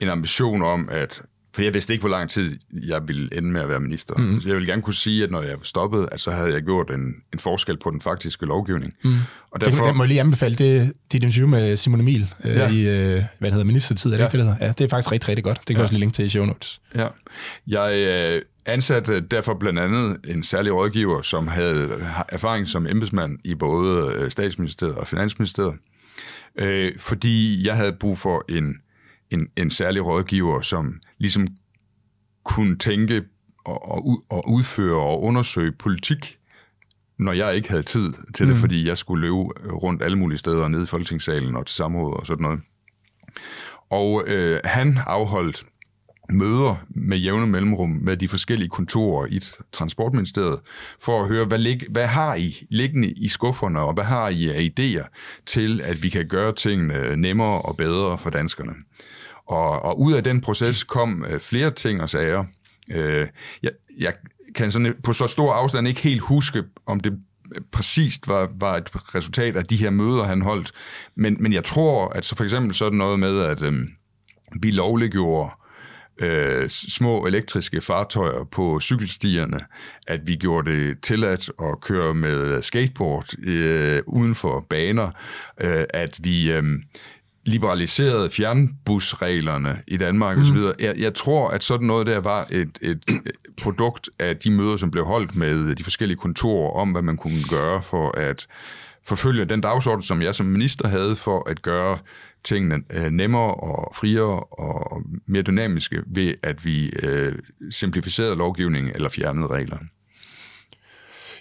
en ambition om, at for jeg vidste ikke, hvor lang tid jeg ville ende med at være minister. Mm. Så jeg ville gerne kunne sige, at når jeg stoppede, at så havde jeg gjort en, en forskel på den faktiske lovgivning. Mm. Og derfor... Det, det må jeg lige anbefale, det dit interview med Simon Emil øh, ja. i, øh, hvad hedder, ministertid, er det ja. ikke det, der Ja, det er faktisk rigtig, rigtig godt. Det kan ja. også lige linke til i show notes. Ja. Jeg øh, ansatte derfor blandt andet en særlig rådgiver, som havde erfaring som embedsmand i både øh, statsministeriet og finansministeriet. Øh, fordi jeg havde brug for en en, en særlig rådgiver, som ligesom kunne tænke og, og, og udføre og undersøge politik, når jeg ikke havde tid til det, mm. fordi jeg skulle løbe rundt alle mulige steder, ned i Folketingssalen og til samråd og sådan noget. Og øh, han afholdt møder med jævne mellemrum med de forskellige kontorer i Transportministeriet, for at høre, hvad, lig, hvad har I liggende i skufferne, og hvad har I af idéer til, at vi kan gøre tingene nemmere og bedre for danskerne. Og, og ud af den proces kom øh, flere ting og sager. Øh, jeg, jeg kan sådan på så stor afstand ikke helt huske, om det øh, præcist var, var et resultat af de her møder, han holdt. Men, men jeg tror, at så for eksempel sådan noget med, at øh, vi lovliggjorde øh, små elektriske fartøjer på cykelstierne, at vi gjorde det tilladt at køre med skateboard øh, uden for baner, øh, at vi... Øh, liberaliserede fjernbusreglerne i Danmark mm. osv. Jeg, jeg tror, at sådan noget der var et, et produkt af de møder, som blev holdt med de forskellige kontorer om, hvad man kunne gøre for at forfølge den dagsorden, som jeg som minister havde for at gøre tingene øh, nemmere og friere og mere dynamiske ved, at vi øh, simplificerede lovgivningen eller fjernede reglerne.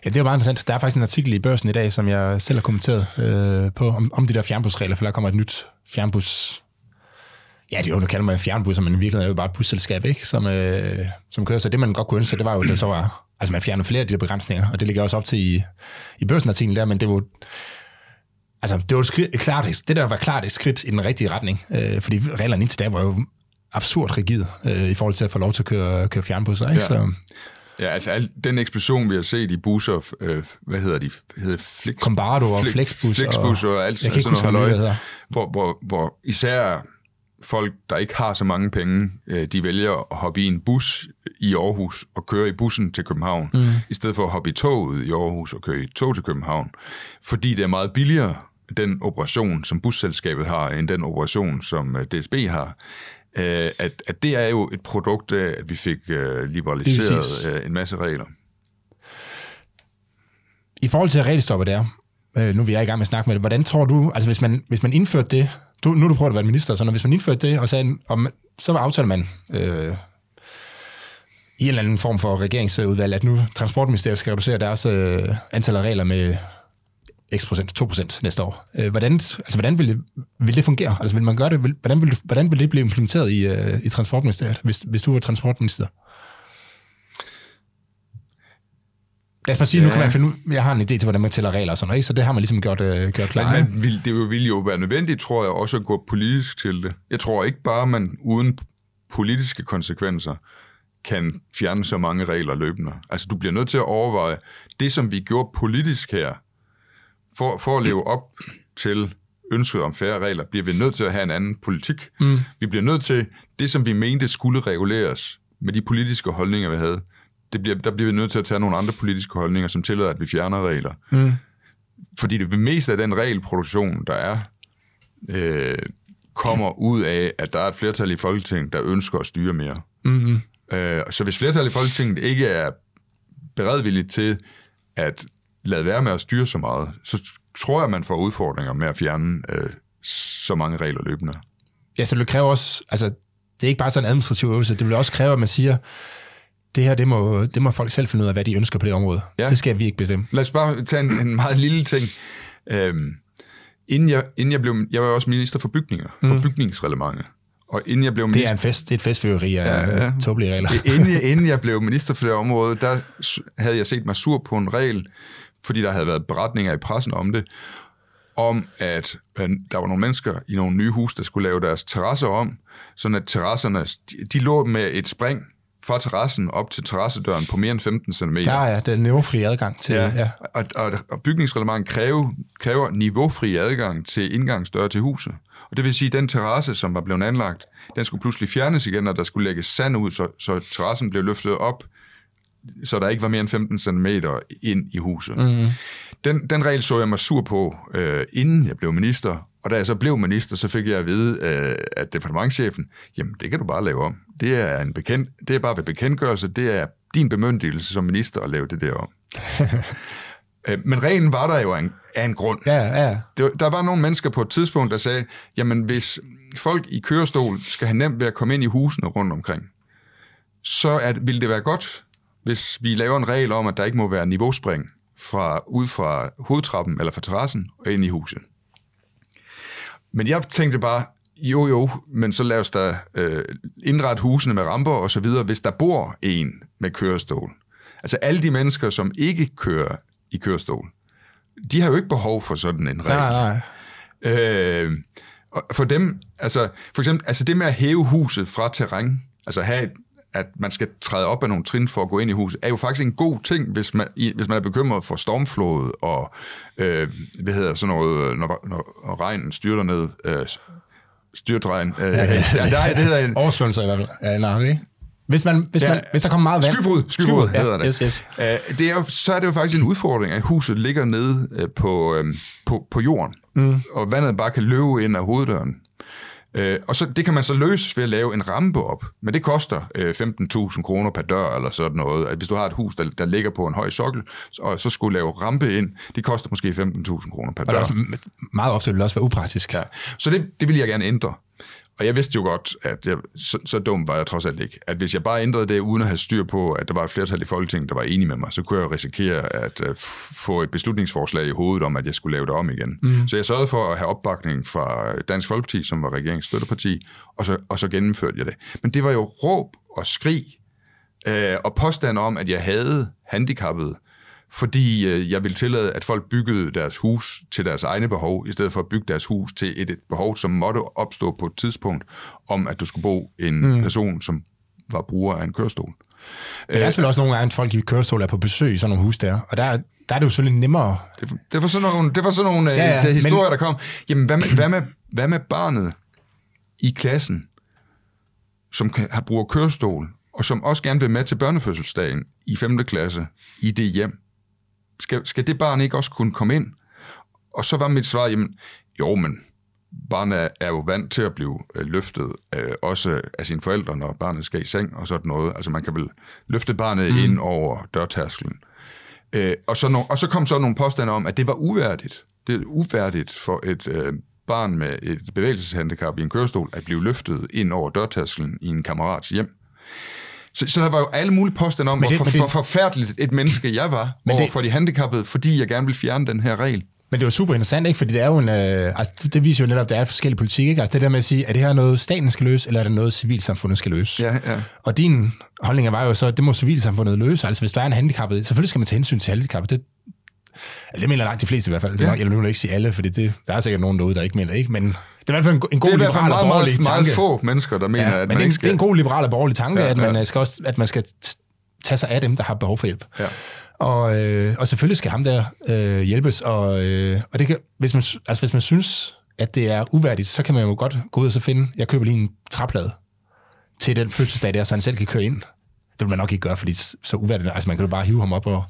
Ja, det er jo meget interessant. Der er faktisk en artikel i børsen i dag, som jeg selv har kommenteret øh, på, om, om de der fjernbusregler, for der kommer et nyt fjernbus Ja, det er jo, nu kalder man en fjernbus, men i virkeligheden er det jo bare et busselskab, ikke? Som, øh, som kører. Så det, man godt kunne ønske, det var jo, det så var, altså man fjerner flere af de der begrænsninger, og det ligger også op til i, i børsenartiklen der, men det var, altså det var et, skridt, et klart, det der var klart et skridt i den rigtige retning, øh, fordi reglerne indtil da var jo absurd rigid øh, i forhold til at få lov til at køre, køre fjernbusser, ikke? Ja. Så, Ja, altså al, den eksplosion, vi har set i busser, øh, hvad hedder de? Hedder Flix, Combardo og Flexbus. Flexbus og, og alt sådan noget halløj, hvor, hvor, hvor især folk, der ikke har så mange penge, øh, de vælger at hoppe i en bus i Aarhus og køre i bussen til København, mm. i stedet for at hoppe i toget i Aarhus og køre i tog til København, fordi det er meget billigere den operation, som busselskabet har, end den operation, som øh, DSB har. Øh, at, at det er jo et produkt af, at vi fik øh, liberaliseret øh, en masse regler. I forhold til regelstoppet der, øh, nu er vi i gang med at snakke med det, hvordan tror du, altså hvis man, hvis man indførte det, du, nu du prøvet at være minister, så når, hvis man indførte det, og sagde, om, så aftaler man øh, i en eller anden form for regeringsudvalg, at nu Transportministeriet skal reducere deres øh, antal af regler med x procent, 2 procent næste år. Øh, hvordan, altså, hvordan vil, det, vil det fungere? Altså, vil man gøre det? Vil, hvordan, vil, hvordan vil det blive implementeret i, øh, i Transportministeriet, hvis, hvis du var transportminister? Lad os bare sige, ja. nu kan man finde ud, jeg har en idé til, hvordan man tæller regler og sådan noget, ikke? så det har man ligesom gjort, øh, gjort klar. Men man vil, det vil jo være nødvendigt, tror jeg, også at gå politisk til det. Jeg tror ikke bare, man uden politiske konsekvenser kan fjerne så mange regler løbende. Altså, du bliver nødt til at overveje, det som vi gjorde politisk her, for, for at leve op til ønsket om færre regler, bliver vi nødt til at have en anden politik. Mm. Vi bliver nødt til, det som vi mente skulle reguleres med de politiske holdninger, vi havde, det bliver, der bliver vi nødt til at tage nogle andre politiske holdninger, som tillader, at vi fjerner regler. Mm. Fordi det meste af den regelproduktion, der er, øh, kommer ud af, at der er et flertal i Folketinget, der ønsker at styre mere. Mm-hmm. Øh, så hvis flertallet i Folketinget ikke er beredvilligt til at lade være med at styre så meget, så tror jeg, man får udfordringer med at fjerne øh, så mange regler løbende. Ja, så det kræver også, altså det er ikke bare sådan en administrativ øvelse, det vil også kræve, at man siger, det her, det må, det må folk selv finde ud af, hvad de ønsker på det område. Ja. Det skal vi ikke bestemme. Lad os bare tage en, en meget lille ting. Øhm, inden, jeg, inden jeg blev, jeg var også minister for bygninger, for mm. bygningsreglementet. Og inden jeg blev minister... Det er en fest, det er et festfyreri af ja, ja. tåbelige regler. Inden jeg, inden jeg blev minister for det område, der havde jeg set mig sur på en regel, fordi der havde været beretninger i pressen om det, om at øh, der var nogle mennesker i nogle nye hus, der skulle lave deres terrasser om, sådan at terrasserne, de, de lå med et spring fra terrassen op til terrassedøren på mere end 15 cm. Ja, ja, det er niveaufri adgang til... Ja, ja. Og, og, og bygningsreglement kræver, kræver niveaufri adgang til indgangsdør til huset. Og det vil sige, at den terrasse, som var blevet anlagt, den skulle pludselig fjernes igen, og der skulle lægges sand ud, så, så terrassen blev løftet op, så der ikke var mere end 15 cm ind i huset. Mm. Den, den regel så jeg mig sur på, øh, inden jeg blev minister, og da jeg så blev minister, så fik jeg at vide øh, at departementchefen, jamen det kan du bare lave om. Det er, en bekendt, det er bare ved bekendtgørelse, det er din bemyndigelse som minister at lave det der om. Øh, men reglen var der jo af en, af en grund. Ja, ja. Det, der var nogle mennesker på et tidspunkt, der sagde, jamen hvis folk i kørestol skal have nemt ved at komme ind i husene rundt omkring, så at, vil det være godt, hvis vi laver en regel om, at der ikke må være niveauspring fra, ud fra hovedtrappen eller fra terrassen og ind i huset. Men jeg tænkte bare, jo jo, men så lad os da øh, indrette husene med ramper og så videre, hvis der bor en med kørestol. Altså alle de mennesker, som ikke kører i kørestol, de har jo ikke behov for sådan en regel. Nej, nej. Øh, og for dem, altså for eksempel, altså det med at hæve huset fra terræn, altså have et, at man skal træde op af nogle trin for at gå ind i huset, er jo faktisk en god ting, hvis man, hvis man er bekymret for stormflod og, øh, hvad hedder sådan noget, når, når, når regnen styrter ned, øh, styrtregn. Øh, ja, ja, ja, der, det hedder en... Oversvømmelser i hvert fald. Ja, nej. Hvis, man, hvis, ja, man, hvis der kommer meget vand... Skybrud, skybrud, skybrud hedder ja, det. Yes, yes. Uh, det er jo, så er det jo faktisk en udfordring, at huset ligger nede uh, på, um, på, på jorden, mm. og vandet bare kan løbe ind af hoveddøren. Øh, og så, det kan man så løse ved at lave en rampe op, men det koster øh, 15.000 kroner per dør eller sådan noget. At hvis du har et hus, der, der ligger på en høj sokkel, og så skulle lave rampe ind, det koster måske 15.000 kroner per dør. Og det også, meget ofte vil det også være upraktisk. Ja. Så det, det vil jeg gerne ændre. Og jeg vidste jo godt, at jeg, så, så dum var jeg trods alt ikke, at hvis jeg bare ændrede det, uden at have styr på, at der var et flertal i Folketinget, der var enige med mig, så kunne jeg risikere at uh, få et beslutningsforslag i hovedet om, at jeg skulle lave det om igen. Mm. Så jeg sørgede for at have opbakning fra Dansk Folkeparti, som var regeringsstøtteparti, og så, og så gennemførte jeg det. Men det var jo råb og skrig, uh, og påstand om, at jeg havde handicappede, fordi øh, jeg vil tillade, at folk byggede deres hus til deres egne behov, i stedet for at bygge deres hus til et, et behov, som måtte opstå på et tidspunkt, om at du skulle bo en mm. person, som var bruger af en kørestol. Men der er selvfølgelig også nogle gange, at folk i kørestol er på besøg i sådan nogle hus der, og der, der er det jo selvfølgelig nemmere. Det, det var sådan nogle, det var sådan nogle ja, ja, øh, historier, men... der kom. Jamen, hvad med, hvad, med, hvad med barnet i klassen, som kan, har bruger kørestol, og som også gerne vil med til børnefødselsdagen i 5. klasse i det hjem? Skal, skal det barn ikke også kunne komme ind Og så var mit svar, jamen, jo, men barnet er jo vant til at blive øh, løftet, øh, også af sine forældre, når barnet skal i seng og sådan noget. Altså man kan vel løfte barnet mm. ind over dørtærskelen. Øh, og, så no, og så kom så nogle påstande om, at det var uværdigt. Det er uværdigt for et øh, barn med et bevægelseshandicap i en kørestol at blive løftet ind over dørtærskelen i en kammerats hjem. Så, så der var jo alle mulige påstande om, hvor for, for, forfærdeligt et menneske jeg var det, for de handicappede, fordi jeg gerne ville fjerne den her regel. Men det var super interessant, ikke? Fordi det er jo en, øh, altså, det, det viser jo netop, at der er forskellige politik, ikke? Altså det der med at sige, er det her noget, staten skal løse, eller er det noget, civilsamfundet skal løse? Ja, ja. Og din holdning var jo så, at det må civilsamfundet løse. Altså hvis der er en handicappet, selvfølgelig skal man tage hensyn til handicappet. Det, altså, det mener langt de fleste i hvert fald. Det ja. Jeg vil nu ikke sige alle, for det, der er sikkert nogen derude, der ikke mener ikke, men det er i hvert fald en, en god liberal og borgerlig meget, tanke. meget få mennesker, der mener, ja, at men man det, ikke skal... det er en god liberal og borgerlig tanke, ja, at, man ja. skal også, at man skal tage sig af dem, der har behov for hjælp. Ja. Og, øh, og selvfølgelig skal ham der øh, hjælpes, og, øh, og det kan, hvis, man, altså hvis man synes, at det er uværdigt, så kan man jo godt gå ud og så finde, jeg køber lige en træplade til den fødselsdag der, så han selv kan køre ind. Det vil man nok ikke gøre, fordi så uværdigt, altså man kan jo bare hive ham op. Og,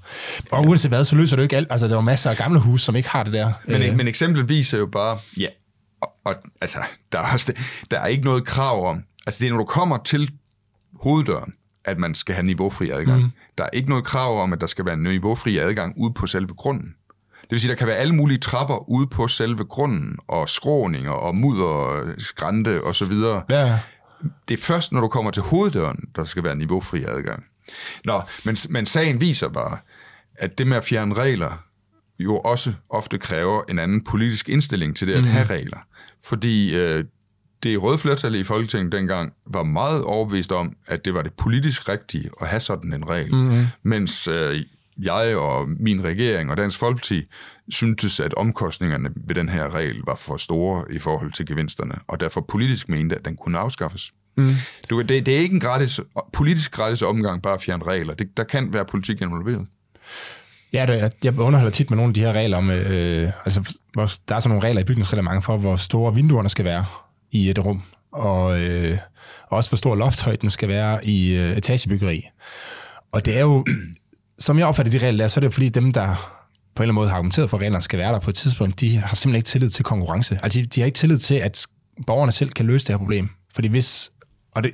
og uanset hvad, så løser det jo ikke alt. Altså der er masser af gamle huse, som ikke har det der. Men, øh. men eksemplet viser jo bare, ja, og, og altså, der er, også, der er ikke noget krav om, altså det er, når du kommer til hoveddøren, at man skal have niveaufri adgang. Mm. Der er ikke noget krav om, at der skal være niveaufri adgang ude på selve grunden. Det vil sige, der kan være alle mulige trapper ude på selve grunden, og skråninger, og mudder, skrænte og så videre. Ja. Det er først, når du kommer til hoveddøren, der skal være niveaufri adgang. Nå, men, men sagen viser bare, at det med at fjerne regler, jo også ofte kræver en anden politisk indstilling til det at mm. have regler. Fordi øh, det røde flertal i Folketinget dengang var meget overbevist om, at det var det politisk rigtige at have sådan en regel. Mm-hmm. Mens øh, jeg og min regering og Dansk Folkeparti syntes, at omkostningerne ved den her regel var for store i forhold til gevinsterne, og derfor politisk mente, at den kunne afskaffes. Mm. Du, det, det er ikke en gratis, politisk gratis omgang bare at fjerne regler. Det, der kan være politik involveret. Ja, det, jeg underholder tit med nogle af de her regler om, øh, altså der er sådan nogle regler i bygningsreglementet for, hvor store vinduerne skal være i et rum, og øh, også hvor stor lofthøjden skal være i øh, etagebyggeri. Og det er jo, som jeg opfatter de regler så er det fordi dem, der på en eller anden måde har argumenteret for, at reglerne skal være der på et tidspunkt, de har simpelthen ikke tillid til konkurrence. Altså, de, de har ikke tillid til, at borgerne selv kan løse det her problem. Fordi hvis... Og det,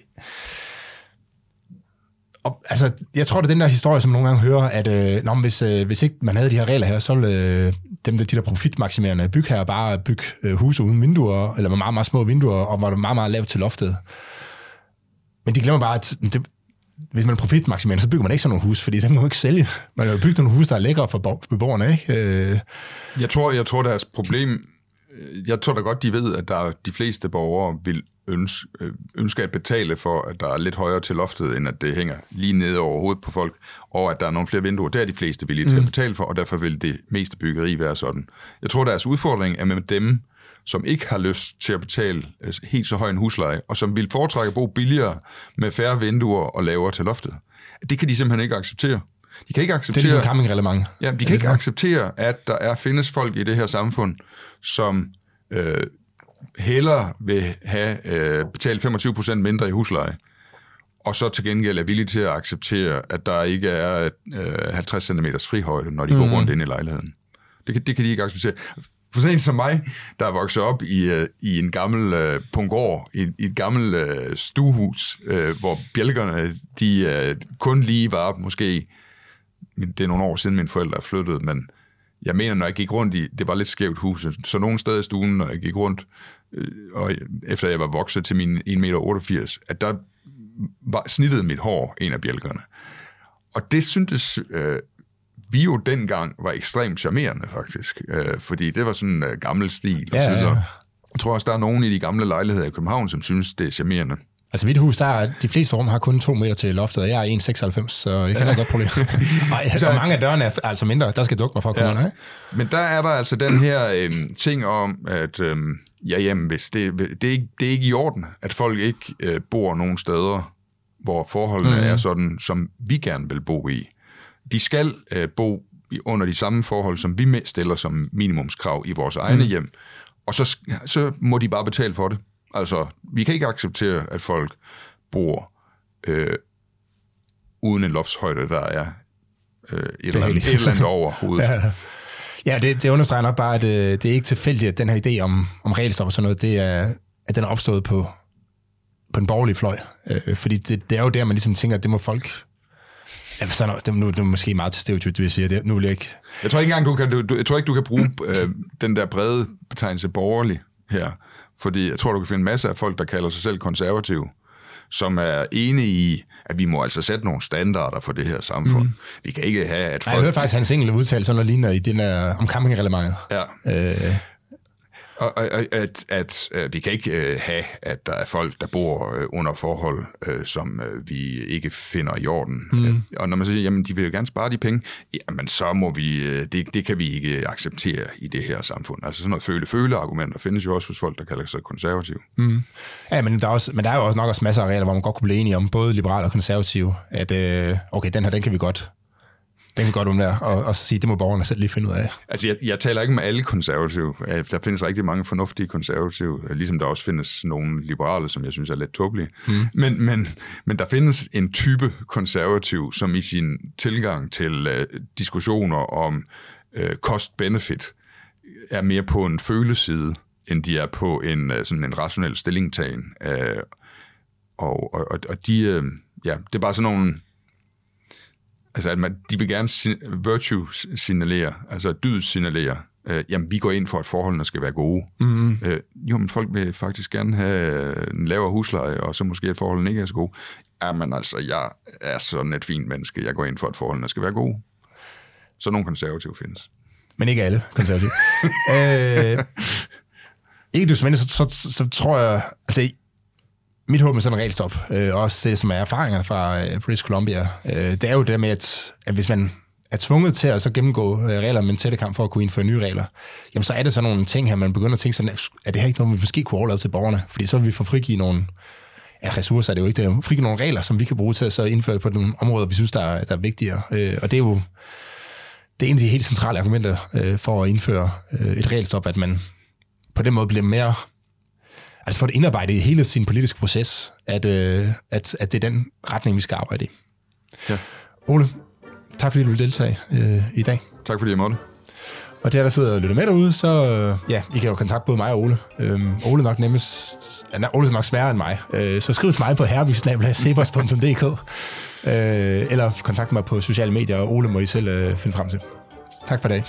og, altså, jeg tror, det er den der historie, som man nogle gange hører, at øh, når, hvis, øh, hvis ikke man havde de her regler her, så ville øh, dem, de der profitmaksimerende bygherrer bare bygge øh, huse uden vinduer, eller med meget, meget små vinduer, og var det meget, meget lavt til loftet. Men de glemmer bare, at det, hvis man er profitmaksimerende, så bygger man ikke sådan nogle hus, fordi så kan man jo ikke sælge. Man jo bygget nogle huse, der er lækre for beboerne, ikke? Øh. Jeg tror, jeg tror, deres problem... Jeg tror da godt, de ved, at der er de fleste borgere vil ønske, øh, ønske at betale for, at der er lidt højere til loftet, end at det hænger lige nede over hovedet på folk, og at der er nogle flere vinduer. Det er de fleste villige mm. til at betale for, og derfor vil det meste byggeri være sådan. Jeg tror, deres udfordring er med dem, som ikke har lyst til at betale øh, helt så høj en husleje, og som vil foretrække at bo billigere med færre vinduer og lavere til loftet. Det kan de simpelthen ikke acceptere. De kan ikke acceptere... Det er ligesom campingreglement. Ja, de kan ikke acceptere, at der er findes folk i det her samfund, som øh, hellere vil have øh, betalt 25% mindre i husleje, og så til gengæld er villige til at acceptere, at der ikke er øh, 50 cm frihøjde, når de mm. går rundt ind i lejligheden. Det kan, det kan de ikke acceptere. For sådan en som mig, der er vokset op i, øh, i en gammel øh, pungård, i, i et gammelt øh, stuehus, øh, hvor bjælkerne de, øh, kun lige var måske, det er nogle år siden mine forældre er flyttet, men jeg mener, når jeg gik rundt i, det var lidt skævt hus, så nogle steder i stuen, når jeg gik rundt, øh, og efter jeg var vokset til min 1,88 meter, at der var snittet mit hår en af bjælkerne. Og det syntes øh, vi jo dengang var ekstremt charmerende, faktisk. Øh, fordi det var sådan en øh, gammel stil og ja, så videre. Ja. Jeg tror også, der er nogen i de gamle lejligheder i København, som synes, det er charmerende. Altså mit hus, der er, de fleste rum har kun to meter til loftet, og jeg er 1,96, så det kan være godt problem. Ej, så, mange af dørene er altså mindre, der skal dukke mig for at komme ja. Men der er der altså den her øh, ting om, at øh, ja, jamen, hvis det, det, er ikke, det er ikke i orden, at folk ikke øh, bor nogen steder, hvor forholdene mm. er sådan, som vi gerne vil bo i. De skal øh, bo under de samme forhold, som vi stiller som minimumskrav i vores egne mm. hjem, og så, så må de bare betale for det. Altså, vi kan ikke acceptere, at folk bor øh, uden en loftshøjde, der er øh, et, eller andet, et eller andet over hovedet. ja. Ja, det, det understreger nok bare, at øh, det er ikke tilfældigt, at den her idé om, om regelstop og sådan noget, det er, at den er opstået på, på en borgerlig fløj. Øh, fordi det, det er jo der, man ligesom tænker, at det må folk... Ja, så nu, nu, nu er det måske meget til stereotypt, det vil sige. Det, nu vil jeg ikke... Jeg tror ikke engang, du kan, du, du, jeg tror ikke, du kan bruge øh, den der brede betegnelse borgerlig her. Fordi jeg tror, du kan finde masser af folk, der kalder sig selv konservative, som er enige i, at vi må altså sætte nogle standarder for det her samfund. Mm. Vi kan ikke have, at Nej, folk... jeg hørte faktisk hans enkelte udtalelse, noget lignende i den der, om campingreglementet. Ja. Øh, Og, og, og at, at øh, vi kan ikke øh, have, at der er folk, der bor øh, under forhold, øh, som øh, vi ikke finder i orden. Mm. Og når man siger, jamen de vil jo gerne spare de penge, jamen så må vi, øh, det, det kan vi ikke acceptere i det her samfund. Altså sådan noget føle-føle-argumenter findes jo også hos folk, der kalder sig konservative. mm. Ja, men der, er også, men der er jo også nok også masser af regler, hvor man godt kunne blive enige om, både liberale og konservative, at øh, okay, den her, den kan vi godt, den kan vi godt undvære, og, og så sige, det må borgerne selv lige finde ud af. Altså, jeg, jeg taler ikke med alle konservative. Øh, Der findes rigtig mange fornuftige konservative, øh, ligesom der også findes nogle liberale, som jeg synes er lidt tåbelige. Mm. Men, men, men der findes en type konservativ, som i sin tilgang til uh, diskussioner om uh, cost-benefit er mere på en føleside, end de er på en uh, sådan en rationel stillingtagen. Uh, og, og, og- de, uh, ja, det er bare sådan nogle Altså, at man, de vil gerne sin, virtue signalere, altså dyd signalere, øh, jamen, vi går ind for, at forholdene skal være gode. Mm. Øh, jo, men folk vil faktisk gerne have en lavere husleje, og så måske, at forholdene ikke er så gode. Jamen altså, jeg er sådan et fint menneske. Jeg går ind for, at forholdene skal være gode. Så nogle konservative findes. Men ikke alle konservative. øh, ikke du så, så, så, så tror jeg, altså mit håb med sådan en regelstop, øh, også det, som er erfaringerne fra øh, British Columbia, øh, det er jo det med, at, at hvis man er tvunget til at så gennemgå øh, regler med en tættekamp for at kunne indføre nye regler, jamen så er det sådan nogle ting her, man begynder at tænke sådan, er det her ikke noget, vi måske kunne overlade til borgerne, fordi så vil vi få frigive nogle ja, ressourcer, er det jo ikke, det frigive nogle regler, som vi kan bruge til at så indføre på nogle områder, vi synes, der er, der er vigtigere. Øh, og det er jo det er en af de helt centrale argumenter øh, for at indføre øh, et regelstop, at man på den måde bliver mere altså for at indarbejde i hele sin politiske proces, at, øh, at, at det er den retning, vi skal arbejde i. Ja. Ole, tak fordi du vil deltage øh, i dag. Tak fordi jeg måtte. Og til jer, der sidder og lytter med derude, så øh, ja, I kan jo kontakte både mig og Ole. Øhm, Ole nok nemmest, ja, Ole er nok sværere end mig. Øh, så skriv til mig på herbysnabla.sebers.dk øh, eller kontakt mig på sociale medier, og Ole må I selv øh, finde frem til. Tak for i dag.